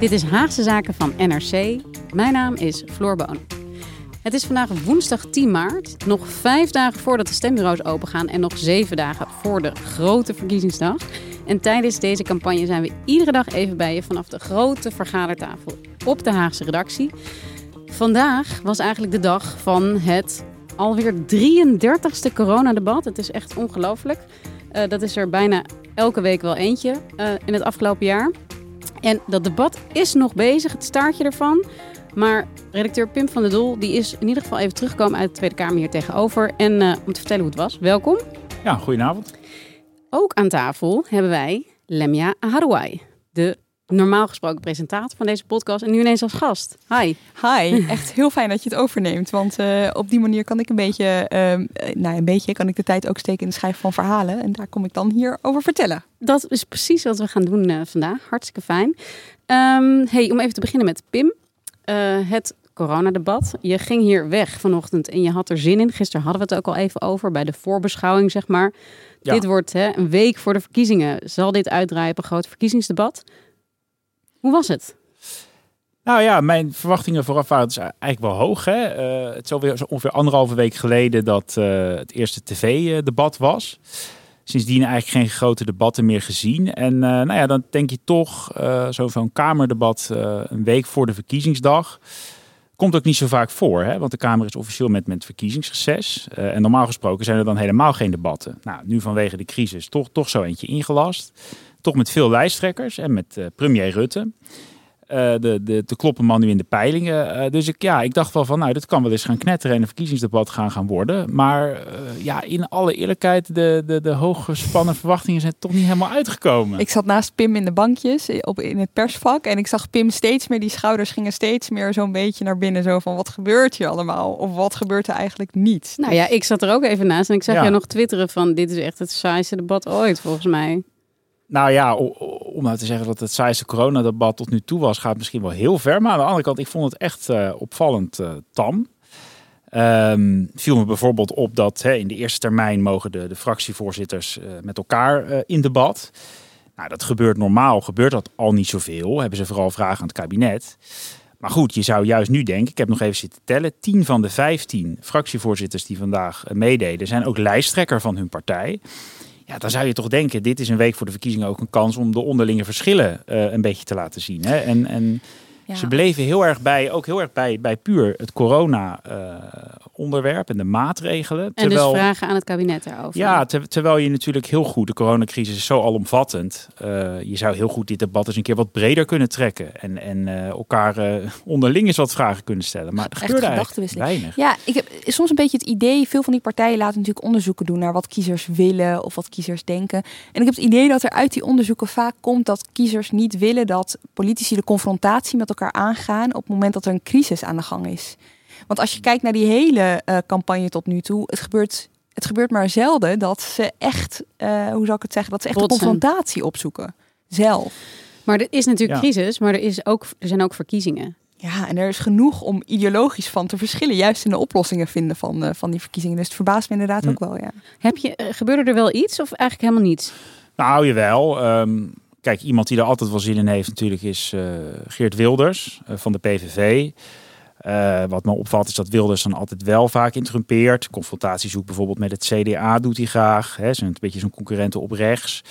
Dit is Haagse Zaken van NRC. Mijn naam is Floor Boon. Het is vandaag woensdag 10 maart, nog vijf dagen voordat de stembureaus opengaan en nog zeven dagen voor de grote verkiezingsdag. En tijdens deze campagne zijn we iedere dag even bij je vanaf de grote vergadertafel op de Haagse redactie. Vandaag was eigenlijk de dag van het alweer 33ste coronadebat. Het is echt ongelooflijk. Uh, dat is er bijna elke week wel eentje uh, in het afgelopen jaar. En dat debat is nog bezig, het staartje ervan. Maar redacteur Pim van der Doel die is in ieder geval even teruggekomen uit de Tweede Kamer hier tegenover. En uh, om te vertellen hoe het was, welkom. Ja, goedenavond. Ook aan tafel hebben wij Lemia Harouai, de normaal gesproken presentator van deze podcast en nu ineens als gast. Hi. Hi, echt heel fijn dat je het overneemt, want uh, op die manier kan ik een beetje, uh, nou een beetje, kan ik de tijd ook steken in het schrijven van verhalen en daar kom ik dan hier over vertellen. Dat is precies wat we gaan doen uh, vandaag, hartstikke fijn. Um, hey, om even te beginnen met Pim, het coronadebat. Je ging hier weg vanochtend en je had er zin in. Gisteren hadden we het ook al even over bij de voorbeschouwing, zeg maar. Ja. Dit wordt hè, een week voor de verkiezingen. Zal dit uitdraaien op een groot verkiezingsdebat? Hoe was het? Nou ja, mijn verwachtingen vooraf waren dus eigenlijk wel hoog. Hè? Uh, het is alweer ongeveer anderhalve week geleden dat uh, het eerste tv-debat was. Sindsdien eigenlijk geen grote debatten meer gezien. En uh, nou ja, dan denk je toch, zo van Kamerdebat een week voor de verkiezingsdag. Komt ook niet zo vaak voor, hè? want de Kamer is officieel met, met verkiezingsreces. en normaal gesproken zijn er dan helemaal geen debatten. Nou, nu vanwege de crisis toch, toch zo eentje ingelast toch met veel lijsttrekkers en met uh, premier Rutte. Uh, de, de, de kloppen man nu in de peilingen. Uh, dus ik, ja, ik dacht wel van, nou, dit kan wel eens gaan knetteren en een verkiezingsdebat gaan gaan worden. Maar uh, ja, in alle eerlijkheid, de, de, de hooggespannen verwachtingen zijn toch niet helemaal uitgekomen. Ik zat naast Pim in de bankjes op, in het persvak en ik zag Pim steeds meer, die schouders gingen steeds meer zo'n beetje naar binnen. Zo van, wat gebeurt hier allemaal? Of wat gebeurt er eigenlijk niet? Nou ja, ik zat er ook even naast en ik zag ja. jou nog twitteren van, dit is echt het saaiste debat ooit, volgens mij. Nou ja, om nou te zeggen dat het saaiste coronadebat tot nu toe was, gaat misschien wel heel ver. Maar aan de andere kant, ik vond het echt uh, opvallend uh, tam. Um, viel me bijvoorbeeld op dat in de eerste termijn mogen de, de fractievoorzitters uh, met elkaar in debat. Nou, dat gebeurt normaal, gebeurt dat al niet zoveel. Hebben ze vooral vragen aan het kabinet. Maar goed, je zou juist nu denken, ik heb nog even zitten tellen, 10 van de 15 fractievoorzitters die vandaag meededen, zijn ook lijsttrekker van hun partij. Ja, dan zou je toch denken, dit is een week voor de verkiezingen ook een kans om de onderlinge verschillen uh, een beetje te laten zien. Hè? En, en ja. ze bleven heel erg bij, ook heel erg bij, bij puur het corona-onderwerp uh, en de maatregelen. En dus terwijl, dus vragen aan het kabinet daarover. Ja, ter, terwijl je natuurlijk heel goed, de coronacrisis is zo alomvattend. Uh, je zou heel goed dit debat eens een keer wat breder kunnen trekken. En, en elkaar onderling eens wat vragen kunnen stellen. Maar er gebeurde eigenlijk weinig. Ja, ik heb soms een beetje het idee, veel van die partijen laten natuurlijk onderzoeken doen naar wat kiezers willen of wat kiezers denken. En ik heb het idee dat er uit die onderzoeken vaak komt dat kiezers niet willen dat politici de confrontatie met elkaar aangaan op het moment dat er een crisis aan de gang is. Want als je kijkt naar die hele uh, campagne tot nu toe, het gebeurt, het gebeurt maar zelden dat ze echt, uh, hoe zou ik het zeggen, dat ze echt Botsen. de confrontatie opzoeken. Zelf. Maar er is natuurlijk ja. crisis, maar er, is ook, er zijn ook verkiezingen. Ja, en er is genoeg om ideologisch van te verschillen, juist in de oplossingen vinden van, uh, van die verkiezingen. Dus het verbaast me inderdaad hm. ook wel, ja. Heb je, uh, gebeurde er wel iets of eigenlijk helemaal niets? Nou, jawel. Um, kijk, iemand die er altijd wel zin in heeft natuurlijk is uh, Geert Wilders van de PVV. Wat me opvalt is dat Wilders dan altijd wel vaak interrumpeert. Confrontatie zoekt bijvoorbeeld met het CDA doet hij graag. Hè, een beetje zo'n concurrenten op rechts.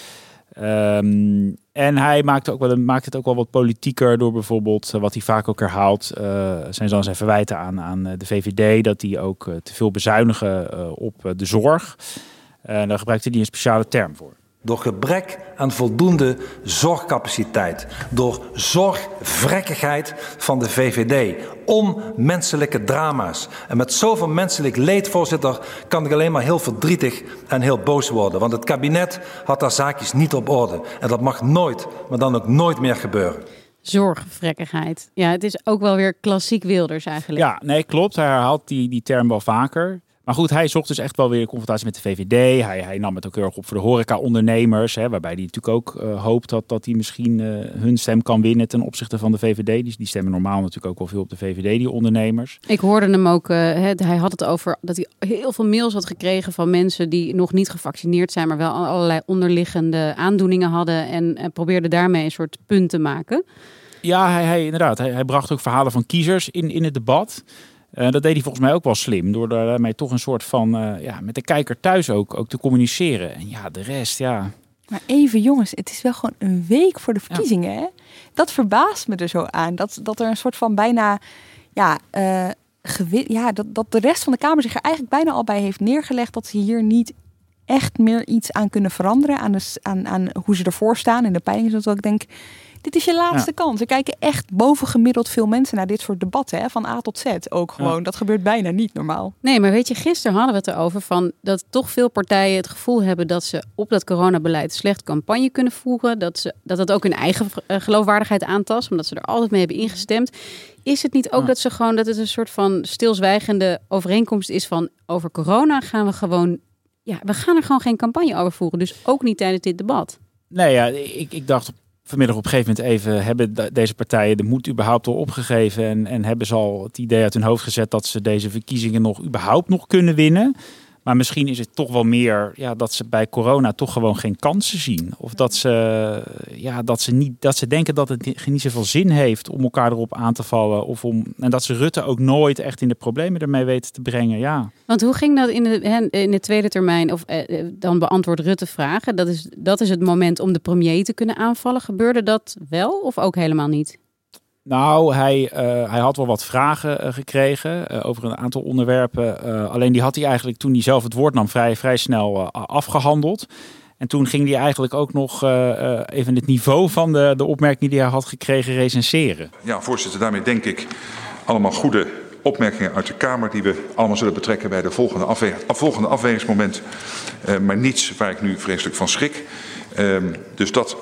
Um, en hij maakt, ook wel, maakt het ook wel wat politieker door bijvoorbeeld, uh, wat hij vaak ook herhaalt, uh, zijn dan zijn verwijten aan, aan de VVD, dat die ook te veel bezuinigen op de zorg. Daar gebruikt hij een speciale term voor. Door gebrek aan voldoende zorgcapaciteit. Door zorgvrekkigheid van de VVD. Onmenselijke drama's. En met zoveel menselijk leed, voorzitter, kan ik alleen maar heel verdrietig en heel boos worden. Want het kabinet had daar zaakjes niet op orde. En dat mag nooit, maar dan ook nooit meer gebeuren. Zorgvrekkigheid. Ja, het is ook wel weer klassiek Wilders eigenlijk. Ja, nee, klopt. Hij herhaalt die, die term wel vaker. Maar goed, hij zocht dus echt wel weer confrontatie met de VVD. Hij, hij nam het ook heel erg op voor de horeca-ondernemers. Hè, waarbij hij natuurlijk ook uh, hoopt dat, dat hij misschien uh, hun stem kan winnen ten opzichte van de VVD. Die, die stemmen normaal natuurlijk ook wel veel op de VVD, die ondernemers. Ik hoorde hem ook, uh, hij had het over dat hij heel veel mails had gekregen van mensen die nog niet gevaccineerd zijn, maar wel allerlei onderliggende aandoeningen hadden. En, en probeerde daarmee een soort punt te maken. Ja, hij, hij inderdaad. Hij, hij bracht ook verhalen van kiezers in, in het debat. Uh, dat deed hij volgens mij ook wel slim. Door daarmee toch een soort van uh, ja, met de kijker thuis ook, ook te communiceren. En ja, de rest, ja. Maar even jongens, het is wel gewoon een week voor de verkiezingen. Ja. Hè? Dat verbaast me er zo aan. Dat, dat er een soort van bijna. Ja, uh, ja dat, dat de rest van de Kamer zich er eigenlijk bijna al bij heeft neergelegd. Dat ze hier niet echt meer iets aan kunnen veranderen. Aan, de, aan, aan hoe ze ervoor staan in de peilingen. Zodat ik denk, dit is je laatste ja. kans. Er kijken echt bovengemiddeld veel mensen naar dit soort debatten. Hè? Van A tot Z ook gewoon. Ja. Dat gebeurt bijna niet normaal. Nee, maar weet je, gisteren hadden we het erover van dat toch veel partijen het gevoel hebben dat ze op dat coronabeleid slecht campagne kunnen voeren. Dat ze, dat, het ook hun eigen uh, geloofwaardigheid aantast, omdat ze er altijd mee hebben ingestemd. Is het niet ook ja. dat ze gewoon dat het een soort van stilzwijgende overeenkomst is van over corona gaan we gewoon. Ja, we gaan er gewoon geen campagne over voeren. Dus ook niet tijdens dit debat. Nee, ja, ik, ik dacht vanmiddag op een gegeven moment even hebben deze partijen de moed überhaupt al opgegeven en, en hebben ze al het idee uit hun hoofd gezet dat ze deze verkiezingen nog überhaupt nog kunnen winnen. Maar misschien is het toch wel meer ja, dat ze bij corona toch gewoon geen kansen zien. Of dat ze, ja, dat ze, niet, dat ze denken dat het niet zoveel zin heeft om elkaar erop aan te vallen. Of om, en dat ze Rutte ook nooit echt in de problemen ermee weten te brengen. Ja. Want hoe ging dat in de, in de tweede termijn? Of eh, dan beantwoord Rutte vragen. Dat is, dat is het moment om de premier te kunnen aanvallen. Gebeurde dat wel of ook helemaal niet? Nou, hij, uh, hij had wel wat vragen uh, gekregen uh, over een aantal onderwerpen. alleen die had hij eigenlijk toen hij zelf het woord nam vrij, vrij snel afgehandeld. En toen ging hij eigenlijk ook nog even het niveau van de, de opmerking die hij had gekregen recenseren. Ja, voorzitter, daarmee denk ik allemaal goede opmerkingen uit de Kamer die we allemaal zullen betrekken bij de volgende, afweg, volgende afwegingsmoment. maar niets waar ik nu vreselijk van schrik. Um, dus dat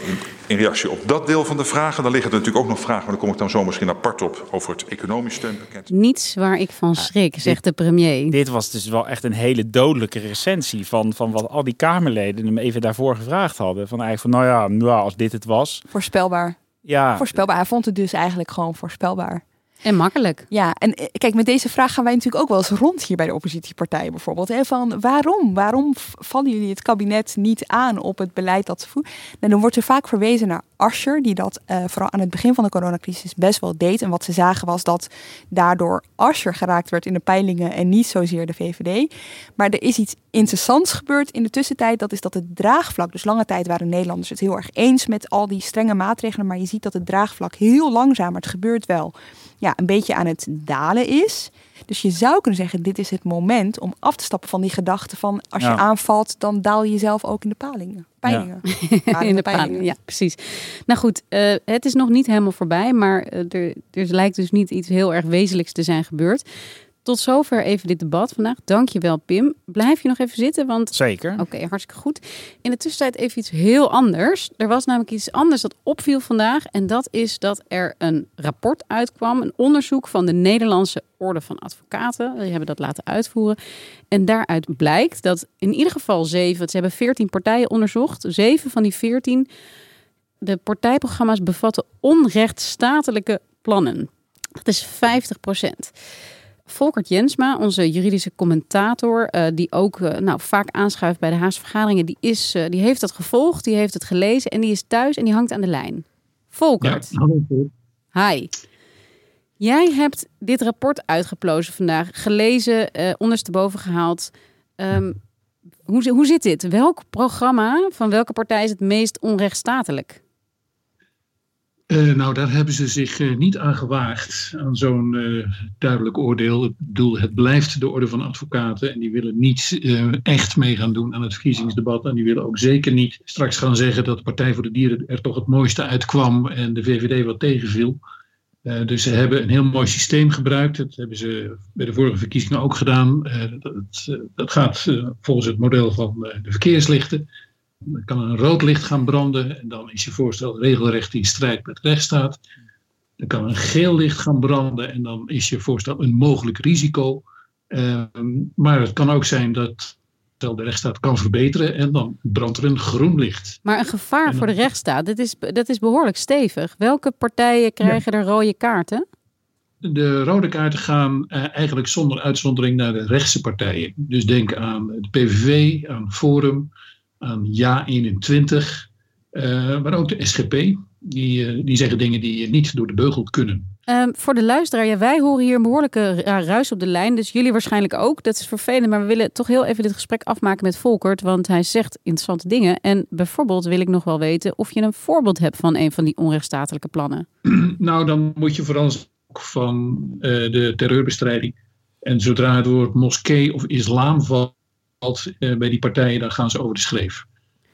in, reactie op dat deel van de vragen. Dan liggen er natuurlijk ook nog vragen, maar daar kom ik dan zo misschien apart op, over het economisch steunpakket. Niets waar ik van schrik, ja, zegt dit, de premier. Dit was dus wel echt een hele dodelijke recensie van, van wat al die Kamerleden hem even daarvoor gevraagd hadden. Van eigenlijk van, nou ja, nou, als dit het was. Voorspelbaar. Ja. Voorspelbaar. Hij vond het dus eigenlijk gewoon voorspelbaar. En makkelijk. Ja, en kijk, met deze vraag gaan wij natuurlijk ook wel eens rond hier bij de oppositiepartijen bijvoorbeeld. Hè, van waarom? Waarom vallen jullie het kabinet niet aan op het beleid dat ze voeren? En dan wordt er vaak verwezen naar Asscher, die dat uh, vooral aan het begin van de coronacrisis best wel deed. En wat ze zagen was dat daardoor Asscher geraakt werd in de peilingen en niet zozeer de VVD. Maar er is iets interessants gebeurd in de tussentijd. Dat is dat het draagvlak, dus lange tijd waren Nederlanders het heel erg eens met al die strenge maatregelen. Maar je ziet dat het draagvlak heel langzaam, het gebeurt wel, ja, een beetje aan het dalen is. Dus je zou kunnen zeggen, dit is het moment om af te stappen van die gedachte van als je ja. aanvalt, dan daal je zelf ook in de palingen. Peilingen. Ja. in de peilingen, ja, precies. Nou goed, uh, het is nog niet helemaal voorbij, maar uh, er, er lijkt dus niet iets heel erg wezenlijks te zijn gebeurd. Tot zover even dit debat vandaag. Dankjewel, Pim. Blijf je nog even zitten? Want... Zeker. Oké, okay, hartstikke goed. In de tussentijd even iets heel anders. Er was namelijk iets anders dat opviel vandaag. En dat is dat er een rapport uitkwam. Een onderzoek van de Nederlandse Orde van Advocaten. Die hebben dat laten uitvoeren. En daaruit blijkt dat in ieder geval zeven... Ze hebben veertien partijen onderzocht. Zeven van die veertien... De partijprogramma's bevatten onrechtstatelijke plannen. Dat is 50 procent. Volkert Jensma, onze juridische commentator, uh, die ook uh, nou, vaak aanschuift bij de Haagse vergaderingen, die, is, uh, die heeft dat gevolgd, die heeft het gelezen en die is thuis en die hangt aan de lijn. Volkert. Ja, Hi. Jij hebt dit rapport uitgeplozen vandaag, gelezen, ondersteboven gehaald. Um, hoe, hoe zit dit? Welk programma van welke partij is het meest onrechtstatelijk? Uh, nou, daar hebben ze zich uh, niet aan gewaagd, aan zo'n uh, duidelijk oordeel. Ik bedoel, het blijft de orde van advocaten en die willen niet echt mee gaan doen aan het verkiezingsdebat. En die willen ook zeker niet straks gaan zeggen dat de Partij voor de Dieren er toch het mooiste uitkwam en de VVD wat tegenviel. dus ze hebben een heel mooi systeem gebruikt. Dat hebben ze bij de vorige verkiezingen ook gedaan. Dat, gaat volgens het model van de verkeerslichten. Dan kan een rood licht gaan branden en dan is je voorstel regelrecht in strijd met rechtsstaat. Dan kan een geel licht gaan branden en dan is je voorstel een mogelijk risico. Ehm, maar het kan ook zijn dat de rechtsstaat kan verbeteren en dan brandt er een groen licht. Maar een gevaar voor de rechtsstaat, dat is, dat is behoorlijk stevig. Welke partijen krijgen er rode kaarten? De rode kaarten gaan uh, eigenlijk zonder uitzondering naar de rechtse partijen. Dus denk aan de PVV, aan Forum, aan Ja21, uh, maar ook de SGP. Die, uh, die zeggen dingen die niet door de beugel kunnen. Um, voor de luisteraar, ja, wij horen hier een behoorlijke ruis op de lijn. Dus jullie waarschijnlijk ook. Dat is vervelend, maar we willen toch heel even dit gesprek afmaken met Volkert. Want hij zegt interessante dingen. En bijvoorbeeld wil ik nog wel weten of je een voorbeeld hebt van een van die onrechtstatelijke plannen. Nou, dan moet je vooral van uh, de terreurbestrijding. En zodra het woord moskee of islam valt bij die partijen, dan gaan ze over de schreef.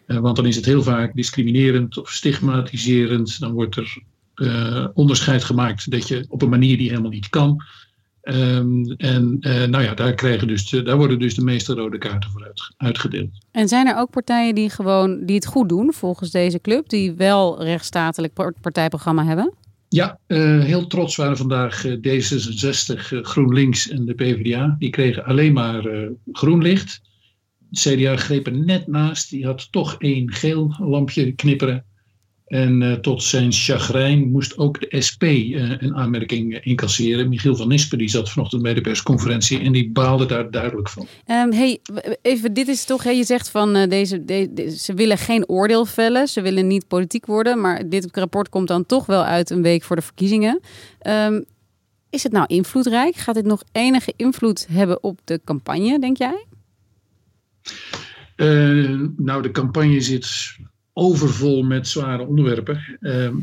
Uh, want dan is het heel vaak discriminerend of stigmatiserend. Dan wordt er uh, onderscheid gemaakt dat je op een manier die helemaal niet kan. Um, en nou ja, daar, krijgen dus de, daar worden dus de meeste rode kaarten voor uit, uitgedeeld. En zijn er ook partijen die, gewoon, die het goed doen volgens deze club, die wel rechtsstatelijk partijprogramma hebben? Ja, uh, heel trots waren vandaag D66, GroenLinks en de PvdA. Die kregen alleen maar groen licht. CDA greep er net naast. Die had toch één geel lampje knipperen. En uh, tot zijn chagrijn moest ook de SP uh, een aanmerking uh, incasseren. Michiel van Nispen die zat vanochtend bij de persconferentie en die baalde daar duidelijk van. Um, hey, even, dit is toch, je zegt van deze, de, de, ze willen geen oordeel vellen, ze willen niet politiek worden, maar dit rapport komt dan toch wel uit een week voor de verkiezingen. Um, is het nou invloedrijk? Gaat dit nog enige invloed hebben op de campagne, denk jij? Uh, nou, de campagne zit overvol met zware onderwerpen. Uh,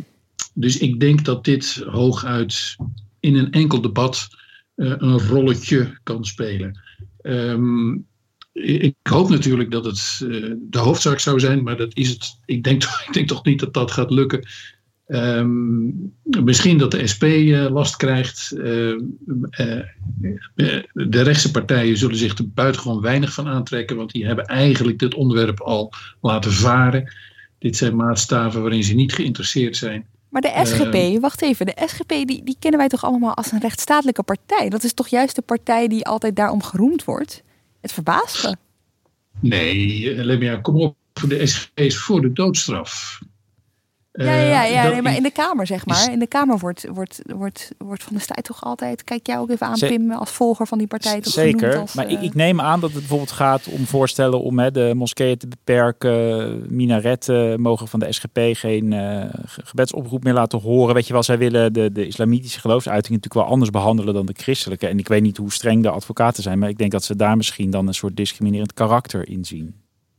dus ik denk dat dit hooguit in een enkel debat uh, een rolletje kan spelen. Um, ik hoop natuurlijk dat het de hoofdzaak zou zijn, maar dat is het. Ik denk, ik denk toch niet dat dat gaat lukken. Um, misschien dat de SP uh, last krijgt. Uh, uh, de rechtse partijen zullen zich er buitengewoon weinig van aantrekken, want die hebben eigenlijk dit onderwerp al laten varen. Dit zijn maatstaven waarin ze niet geïnteresseerd zijn. Maar de SGP, wacht even, de SGP die, die kennen wij toch allemaal als een rechtsstatelijke partij? Dat is toch juist de partij die altijd daarom geroemd wordt? Het verbaast me. Nee, Lemia, kom op. De SGP is voor de doodstraf. Ja, ja, ja, ja nee, maar in de Kamer, zeg maar. In de Kamer wordt, wordt, wordt, wordt Van de Stijt toch altijd... Kijk jij ook even aan, Pim, als volger van die partij. Toch Zeker, als, maar uh... ik, ik, neem aan dat het bijvoorbeeld gaat om voorstellen... om hè, de moskeeën te beperken. Minaretten mogen van de SGP geen uh, gebedsoproep meer laten horen. Weet je wel, zij willen de, de islamitische geloofsuiting natuurlijk wel anders behandelen dan de christelijke. En ik weet niet hoe streng de advocaten zijn... maar ik denk dat ze daar misschien dan een soort discriminerend karakter in zien.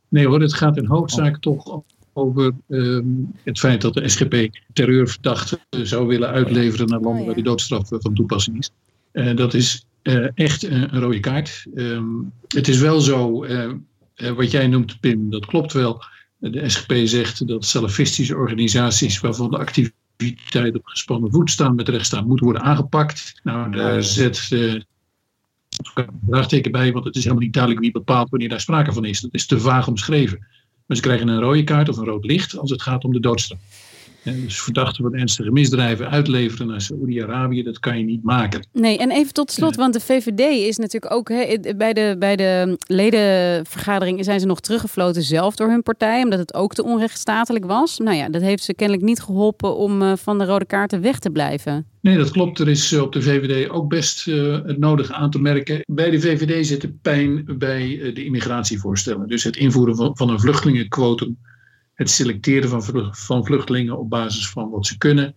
Nee hoor, het gaat in hoofdzaak oh. toch over um, het feit dat de SGP terreurverdachten zou willen uitleveren naar landen oh, waar die doodstraf van toepassing is. Uh, dat is uh, echt een, een, rode kaart. Um, het is wel zo, uh, wat jij noemt, Pim, dat klopt wel. De SGP zegt dat salafistische organisaties waarvan de activiteit op gespannen voet staan met rechtsstaat moeten worden aangepakt. Nou, daar zet een vraagteken bij, want het is helemaal niet duidelijk wie bepaalt wanneer daar sprake van is. Dat is te vaag omschreven. Maar ze krijgen een rode kaart of een rood licht als het gaat om de doodstraf. Dus verdachten van ernstige misdrijven uitleveren naar Saoedi-Arabië, dat kan je niet maken. Nee, en even tot slot, want de VVD is natuurlijk ook bij, de, bij de ledenvergadering zijn ze nog teruggefloten zelf door hun partij, omdat het ook te onrechtstatelijk was. Nou ja, dat heeft ze kennelijk niet geholpen om uh, van de rode kaarten weg te blijven. Nee, dat klopt. Er is op de VVD ook best uh, het nodige aan te merken. Bij de VVD zit de pijn bij uh, de immigratievoorstellen. Dus het invoeren van, van een vluchtelingenquotum het selecteren van, van vluchtelingen op basis van wat ze kunnen.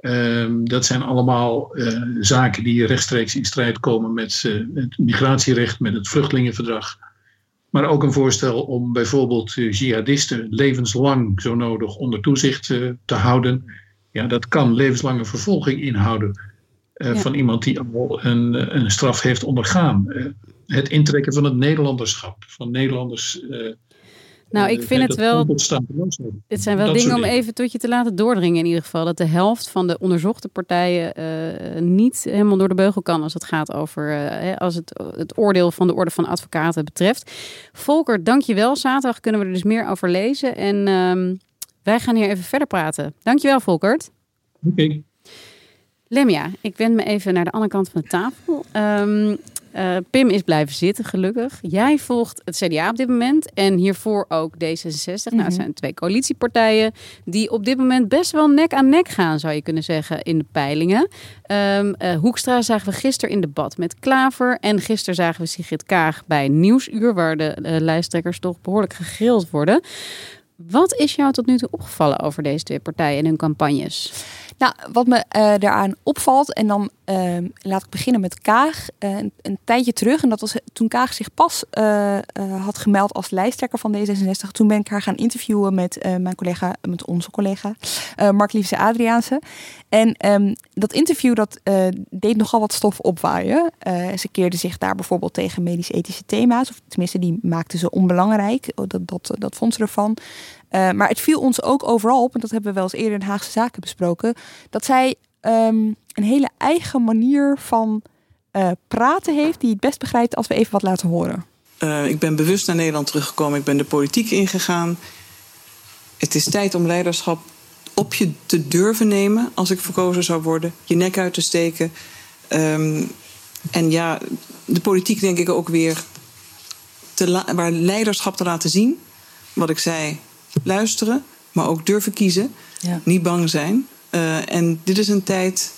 Um, dat zijn allemaal uh, zaken die rechtstreeks in strijd komen met uh, het migratierecht, met het vluchtelingenverdrag. Maar ook een voorstel om bijvoorbeeld uh, jihadisten levenslang zo nodig onder toezicht te houden. Ja, dat kan levenslange vervolging inhouden van iemand die al een, een straf heeft ondergaan. Het intrekken van het Nederlanderschap, van Nederlanders. Nou, ik vind het wel. Het zijn wel dingen om even tot je te laten doordringen, in ieder geval. Dat de helft van de onderzochte partijen niet helemaal door de beugel kan als het gaat over. als het, het oordeel van de Orde van Advocaten betreft. Volker, dankjewel. Zaterdag kunnen we er dus meer over lezen. En ehm, wij gaan hier even verder praten. Dankjewel, Volkert. Oké. Lemja, ik wend me even naar de andere kant van de tafel. Um, uh, Pim is blijven zitten, gelukkig. Jij volgt het CDA op dit moment en hiervoor ook D66. Nou, het mhm. zijn twee coalitiepartijen die op dit moment best wel nek aan nek gaan, zou je kunnen zeggen, in de peilingen. Um, uh, Hoekstra zagen we gisteren in debat met Klaver. En gisteren zagen we Sigrid Kaag bij Nieuwsuur, waar de uh, lijsttrekkers toch behoorlijk gegrild worden. Wat is jou tot nu toe opgevallen over deze twee partijen en hun campagnes? Nou, wat me daaraan opvalt, en dan uh, laat ik beginnen met Kaag. Uh, een, tijdje terug, en dat was toen Kaag zich pas had gemeld als lijsttrekker van D66. Toen ben ik haar gaan interviewen met mijn collega, met onze collega, Mark Liefse Adriaanse. En um, dat interview dat deed nogal wat stof opwaaien. ze keerde zich daar bijvoorbeeld tegen medisch-ethische thema's, of tenminste, die maakte ze onbelangrijk. Dat, dat, dat vond ze ervan. Uh, maar het viel ons ook overal op, en dat hebben we wel eens eerder in Haagse Zaken besproken, dat zij um, een hele eigen manier van uh, praten heeft, die het best begrijpt als we even wat laten horen. Uh, ik ben bewust naar Nederland teruggekomen, ik ben de politiek ingegaan. Het is tijd om leiderschap op je te durven nemen als ik verkozen zou worden, je nek uit te steken. Um, en ja, de politiek denk ik ook weer te waar leiderschap te laten zien. Wat ik zei, luisteren, maar ook durven kiezen. Ja. Niet bang zijn. Uh, en dit is een tijd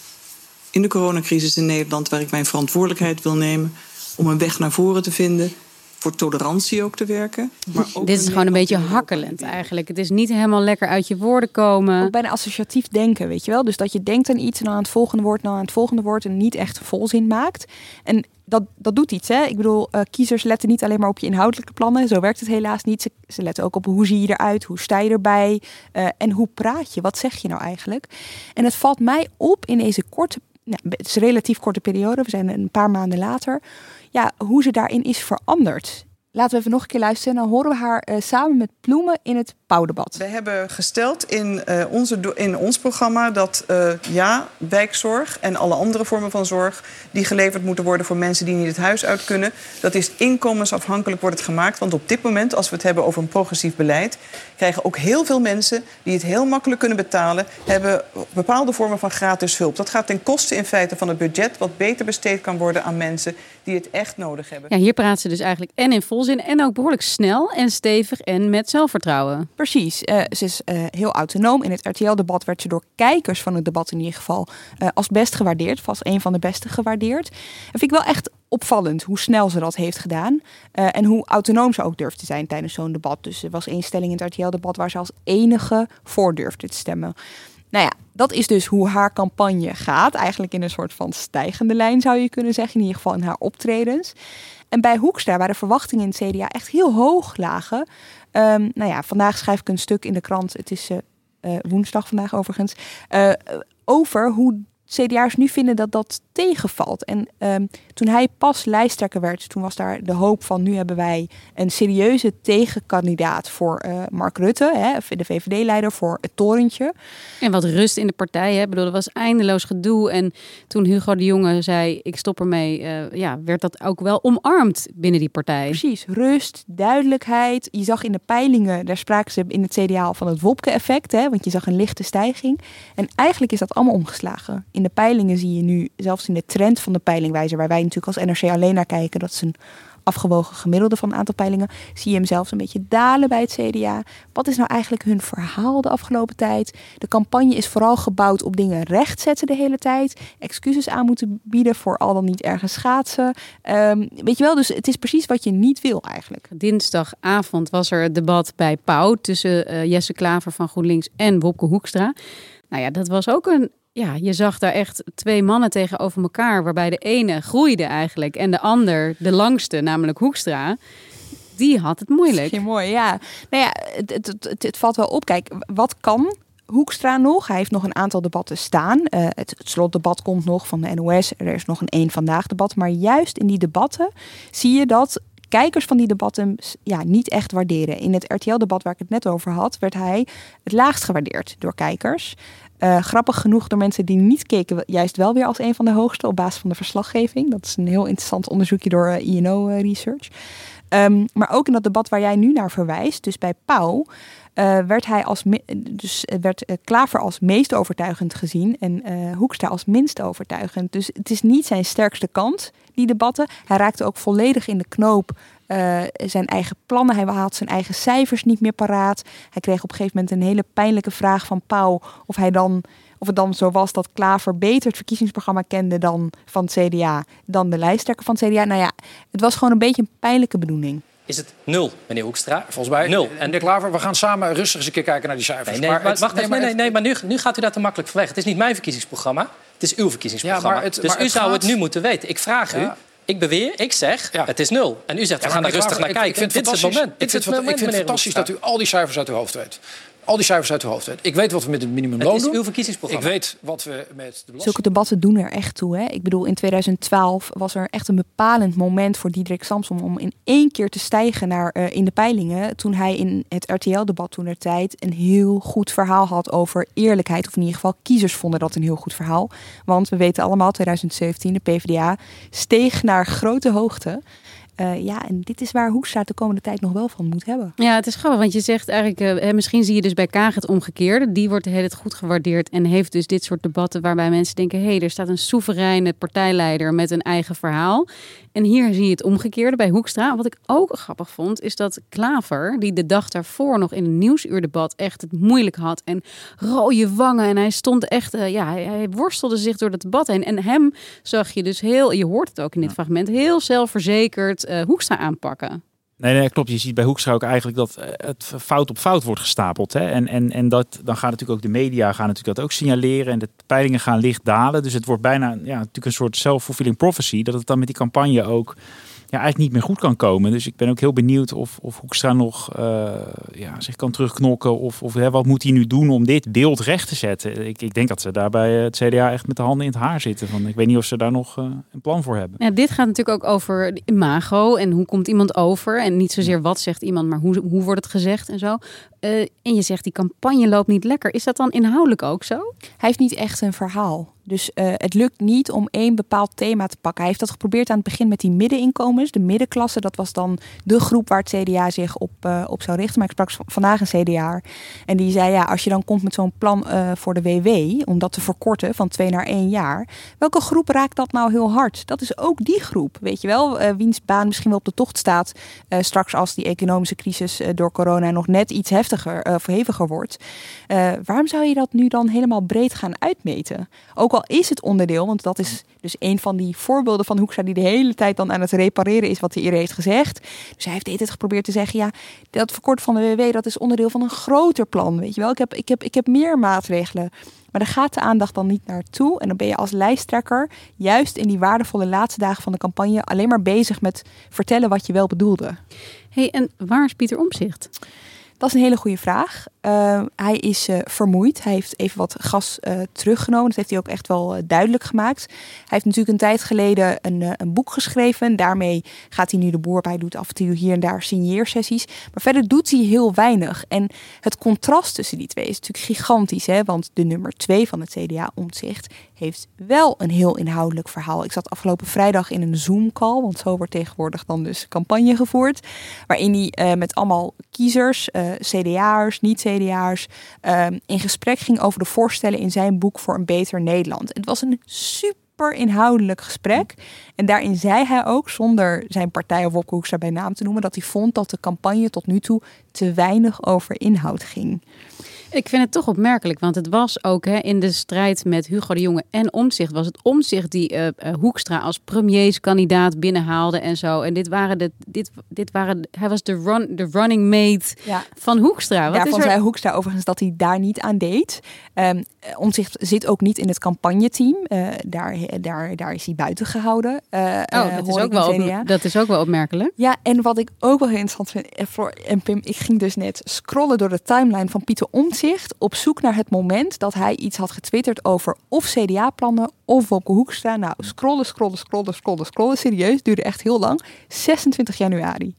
in de coronacrisis in Nederland waar ik mijn verantwoordelijkheid wil nemen om een weg naar voren te vinden. Voor tolerantie ook te werken. Maar ook Dit is gewoon een beetje hakkelend eigenlijk. Het is niet helemaal lekker uit je woorden komen. Ook bijna associatief denken, weet je wel. Dus dat je denkt aan iets en dan aan het volgende woord, dan aan het volgende woord en niet echt volzin maakt. En dat, dat doet iets. Hè? Ik bedoel, uh, kiezers letten niet alleen maar op je inhoudelijke plannen. Zo werkt het helaas niet. Ze, ze letten ook op hoe zie je eruit, hoe sta je erbij uh, en hoe praat je. Wat zeg je nou eigenlijk? En het valt mij op in deze korte, nou, het is een relatief korte periode. We zijn een paar maanden later. Ja, hoe ze daarin is veranderd. Laten we even nog een keer luisteren. Dan horen we haar uh, samen met Ploemen in het Pauwdebat. We hebben gesteld in, uh, onze, in ons programma dat uh, ja, wijkzorg en alle andere vormen van zorg die geleverd moeten worden voor mensen die niet het huis uit kunnen, dat is inkomensafhankelijk wordt het gemaakt. Want op dit moment, als we het hebben over een progressief beleid, krijgen ook heel veel mensen die het heel makkelijk kunnen betalen, hebben bepaalde vormen van gratis hulp. Dat gaat ten koste in feite van het budget, wat beter besteed kan worden aan mensen die het echt nodig hebben. Ja, hier praat ze dus eigenlijk en in volzin en ook behoorlijk snel en stevig en met zelfvertrouwen. Precies. Uh, ze is uh, heel autonoom. In het RTL-debat werd ze door kijkers van het debat in ieder geval uh, als best gewaardeerd. Vast een van de beste gewaardeerd. En vind ik wel echt opvallend hoe snel ze dat heeft gedaan. en hoe autonoom ze ook durft te zijn tijdens zo'n debat. Dus er was één stelling in het RTL-debat waar ze als enige voor durfde te stemmen. Nou ja, dat is dus hoe haar campagne gaat. Eigenlijk in een soort van stijgende lijn zou je kunnen zeggen. In ieder geval in haar optredens. En bij Hoekstra, waar de verwachtingen in het CDA echt heel hoog lagen. Um, nou ja, vandaag schrijf ik een stuk in de krant. Het is uh, uh, woensdag vandaag overigens. Uh, over hoe CDA's nu vinden dat dat tegenvalt. En um, toen hij pas lijsttrekker werd, toen was daar de hoop van nu hebben wij een serieuze tegenkandidaat voor uh, Mark Rutte, hè, de VVD-leider voor het torentje. En wat rust in de partij, hè? Ik bedoel, er was eindeloos gedoe. En toen Hugo de Jonge zei, ik stop ermee, uh, ja, werd dat ook wel omarmd binnen die partij. Precies, rust, duidelijkheid. Je zag in de peilingen, daar spraken ze in het CDA van het Wopke-effect, hè, want je zag een lichte stijging. En eigenlijk is dat allemaal omgeslagen. In de peilingen zie je nu, zelfs in de trend van de peilingwijzer, waar wij natuurlijk als NRC alleen naar kijken, dat is een afgewogen gemiddelde van een aantal peilingen, zie je hem zelfs een beetje dalen bij het CDA. Wat is nou eigenlijk hun verhaal de afgelopen tijd? De campagne is vooral gebouwd op dingen rechtzetten de hele tijd, excuses aan moeten bieden voor al dan niet ergens schaatsen. Um, weet je wel, dus het is precies wat je niet wil eigenlijk. Dinsdagavond was er het debat bij Pauw tussen uh, Jesse Klaver van GroenLinks en Wopke Hoekstra. Nou ja, dat was ook een ja, je zag daar echt twee mannen tegenover elkaar, waarbij de ene groeide eigenlijk en de ander, de langste, namelijk Hoekstra, die had het moeilijk. Heel mooi, ja. Nou ja, het, het, het, het, valt wel op. Kijk, wat kan Hoekstra nog. Hij heeft nog een aantal debatten staan. Uh, het, het, slotdebat komt nog van de NOS. Er is nog een één vandaag debat. Maar juist in die debatten zie je dat kijkers van die debatten ja, niet echt waarderen. In het RTL-debat waar ik het net over had, werd hij het laagst gewaardeerd door kijkers. Uh, grappig genoeg door mensen die niet keken, juist wel weer als een van de hoogste op basis van de verslaggeving. Dat is een heel interessant onderzoekje door uh, INO uh, Research. Um, maar ook in dat debat waar jij nu naar verwijst, dus bij Pauw, werd hij als dus werd Klaver als meest overtuigend gezien en Hoekstra als minst overtuigend. Dus het is niet zijn sterkste kant, die debatten. Hij raakte ook volledig in de knoop zijn eigen plannen. Hij had zijn eigen cijfers niet meer paraat. Hij kreeg op een gegeven moment een hele pijnlijke vraag van Pauw of hij dan of het dan zo was dat Klaver beter het verkiezingsprogramma kende dan van het CDA, dan de lijsttrekker van het CDA. Nou ja, het was gewoon een beetje een pijnlijke bedoeling. Is het nul, meneer Hoekstra? Volgens mij, nul. En de Klaver, we gaan samen rustig eens een keer kijken naar die cijfers. Nee, nee, maar, wacht nee, nee, nee, nee, maar nu, nu gaat u daar te makkelijk van weg. Het is niet mijn verkiezingsprogramma, het is uw verkiezingsprogramma. Ja, maar het, dus maar u zou het nu moeten weten. Ik vraag u, ik beweer, ik zeg, ja. het is nul. En u zegt, we gaan daar rustig naar kijken. Ik vind het moment. Ik vind het fantastisch dat u al die cijfers uit uw hoofd weet al die cijfers uit uw hoofd weet. Ik weet wat we met het minimumloon doen. Het is uw verkiezingsprogramma. Ik weet wat we met de belasting... Zulke debatten doen er echt toe. Hè? Ik bedoel, in 2012 was er echt een bepalend moment voor Diederik Samsom... om in één keer te stijgen naar, uh, in de peilingen... toen hij in het RTL-debat toen er tijd een heel goed verhaal had over eerlijkheid. Of in ieder geval, kiezers vonden dat een heel goed verhaal. Want we weten allemaal, 2017, de PvdA steeg naar grote hoogte... Uh, ja, en dit is waar Hoekstra de komende tijd nog wel van moet hebben. Ja, het is grappig, want je zegt eigenlijk, uh, misschien zie je dus bij Kaag het omgekeerde. Die wordt heel goed gewaardeerd en heeft dus dit soort debatten waarbij mensen denken, hé, hey, er staat een soevereine partijleider met een eigen verhaal. En hier zie je het omgekeerde bij Hoekstra. Wat ik ook grappig vond, is dat Klaver, die de dag daarvoor nog in een nieuwsuurdebat echt het moeilijk had en rode wangen en hij stond echt, uh, ja, hij, hij, worstelde zich door het debat heen. En hem zag je dus heel, je hoort het ook in dit fragment, heel zelfverzekerd uh, Hoekstra aanpakken. Nee, nee, klopt. Je ziet bij Hoekstra ook eigenlijk dat het fout op fout wordt gestapeld. Hè? En, en, en dat, dan gaan natuurlijk ook de media gaan natuurlijk dat ook signaleren. En de peilingen gaan licht dalen. Dus het wordt bijna ja, natuurlijk een soort self-fulfilling prophecy. Dat het dan met die campagne ook ja, eigenlijk niet meer goed kan komen. Dus ik ben ook heel benieuwd of, of Hoekstra nog uh, ja, zich kan terugknokken. Of, of hè, wat moet hij nu doen om dit beeld recht te zetten. Ik, ik denk dat ze daar bij het CDA echt met de handen in het haar zitten. Van, ik weet niet of ze daar nog uh, een plan voor hebben. Ja, dit gaat natuurlijk ook over imago en hoe komt iemand over. En niet zozeer wat zegt iemand, maar hoe, hoe wordt het gezegd en zo. Uh, en je zegt die campagne loopt niet lekker. Is dat dan inhoudelijk ook zo? Hij heeft niet echt een verhaal. Dus uh, het lukt niet om één bepaald thema te pakken. Hij heeft dat geprobeerd aan het begin met die middeninkomens. De middenklasse, dat was dan de groep waar het CDA zich op, uh, op zou richten. Maar ik sprak vandaag een CDA. En die zei, ja, als je dan komt met zo'n plan voor de WW... om dat te verkorten van twee naar één jaar... welke groep raakt dat nou heel hard? Dat is ook die groep, weet je wel? wiens baan misschien wel op de tocht staat... straks als die economische crisis door corona nog net iets heftiger of heviger wordt. waarom zou je dat nu dan helemaal breed gaan uitmeten? Ook al is het onderdeel, want dat is dus een van die voorbeelden van Hoekstra die de hele tijd dan aan het repareren is wat hij eerder heeft gezegd. Dus hij heeft hele tijd geprobeerd te zeggen, ja, dat verkorten van de WW, dat is onderdeel van een groter plan, weet je wel. Ik heb, ik heb, ik heb meer maatregelen. Maar daar gaat de aandacht dan niet naartoe. En dan ben je als lijsttrekker juist in die waardevolle laatste dagen van de campagne alleen maar bezig met vertellen wat je wel bedoelde. hey, en waar is Pieter Omzicht? Dat is een hele goede vraag. Uh, hij is uh, vermoeid. Hij heeft even wat gas uh, teruggenomen. Dat heeft hij ook echt wel duidelijk gemaakt. Hij heeft natuurlijk een tijd geleden een, een boek geschreven. Daarmee gaat hij nu de boer bij. Doet af en toe hier en daar signeersessies. Maar verder doet hij heel weinig. En het contrast tussen die twee is natuurlijk gigantisch. Hè? Want de nummer twee van het CDA, Omtzigt, heeft wel een heel inhoudelijk verhaal. Ik zat afgelopen vrijdag in een Zoom-call. Want zo wordt tegenwoordig dan dus campagne gevoerd. Waarin hij met allemaal kiezers, CDA'ers, niet-CDA'ers CDA'ers um, in gesprek ging over de voorstellen in zijn boek voor een beter Nederland. Het was een super inhoudelijk gesprek. En daarin zei hij ook, zonder zijn partij of Wopke bij naam te noemen, dat hij vond dat de campagne tot nu toe te weinig over inhoud ging. Ik vind het toch opmerkelijk, want het was ook hè, in de strijd met Hugo de Jonge en Omzicht was het Omzicht die uh, uh, Hoekstra als premierskandidaat binnenhaalde en zo. En dit waren de, dit, dit waren, hij was de, run, de running mate ja. van Hoekstra. Wat Daarvan er... zei Hoekstra overigens dat hij daar niet aan deed. Um, Omzicht zit ook niet in het campagneteam. Uh, daar, daar, daar is hij buiten gehouden. oh, dat, is ook wel op, dat is ook wel opmerkelijk. Ja, en wat ik ook wel heel interessant vind, en Pim, ik ging dus net scrollen door de timeline van Pieter Omtzigt op zoek naar het moment dat hij iets had getwitterd over of CDA-plannen of Wopke Hoekstra. Nou, scrollen, scrollen, scrollen, scrollen, scrollen. Serieus, duurde echt heel lang. 26 januari.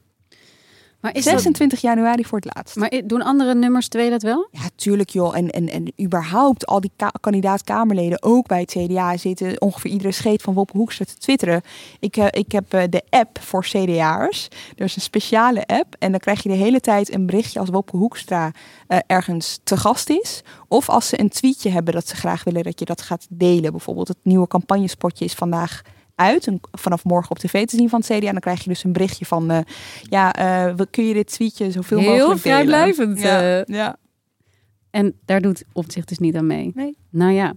Maar is 26 januari voor het laatst. Maar doen andere nummers twee dat wel? Ja, tuurlijk joh. En, en, en überhaupt al die kandidaat-Kamerleden, ook bij het CDA, zitten ongeveer iedere scheet van Wop Hoekstra te twitteren. Ik, uh, ik heb uh, de app voor CDA'ers. Er is een speciale app. En dan krijg je de hele tijd een berichtje als Wopke Hoekstra uh, ergens te gast is. Of als ze een tweetje hebben dat ze graag willen dat je dat gaat delen. Bijvoorbeeld het nieuwe campagnespotje is vandaag uit. En vanaf morgen op tv te zien van het CDA. En dan krijg je dus een berichtje van... Uh, ja, uh, kun je dit tweetje zoveel Heel mogelijk delen? Heel vrijblijvend. Ja, uh, ja. En daar doet Opzicht dus niet aan mee. Nee. Nou ja,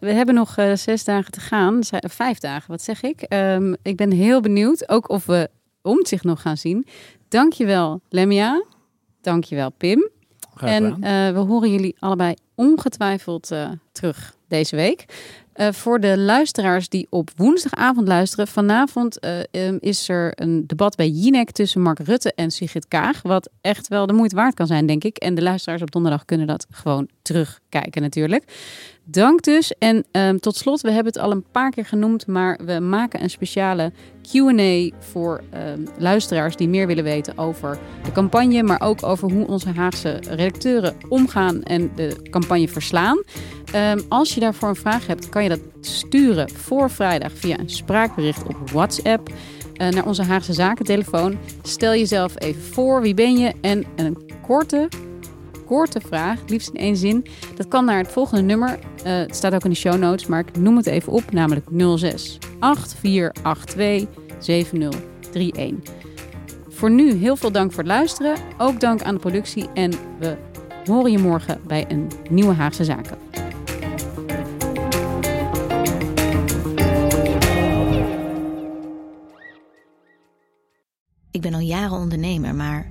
we hebben nog zes dagen te gaan. Vijf dagen, wat zeg ik? Um, ik ben heel benieuwd ook of we Omtzigt nog gaan zien. Dankjewel, Lemia. Dankjewel, Pim. En we horen jullie allebei ongetwijfeld terug deze week. Uh, voor de luisteraars die op woensdagavond luisteren, vanavond uh, um, is er een debat bij Jinek tussen Mark Rutte en Sigrid Kaag. Wat echt wel de moeite waard kan zijn, denk ik. En de luisteraars op donderdag kunnen dat gewoon terugkijken, natuurlijk. Dank dus. En um, tot slot, we hebben het al een paar keer genoemd, maar we maken een speciale QA voor um, luisteraars die meer willen weten over de campagne, maar ook over hoe onze Haagse redacteuren omgaan en de campagne verslaan. Um, als je daarvoor een vraag hebt, kan je dat sturen voor vrijdag via een spraakbericht op WhatsApp uh, naar onze Haagse Zakentelefoon. Stel jezelf even voor, wie ben je? En een korte, korte vraag, liefst in één zin. Dat kan naar het volgende nummer. Uh, het staat ook in de show notes, maar ik noem het even op, namelijk 06 8482 7031. Voor nu heel veel dank voor het luisteren. Ook dank aan de productie en we horen je morgen bij een nieuwe Haagse Zaken. Ik ben al jaren ondernemer, maar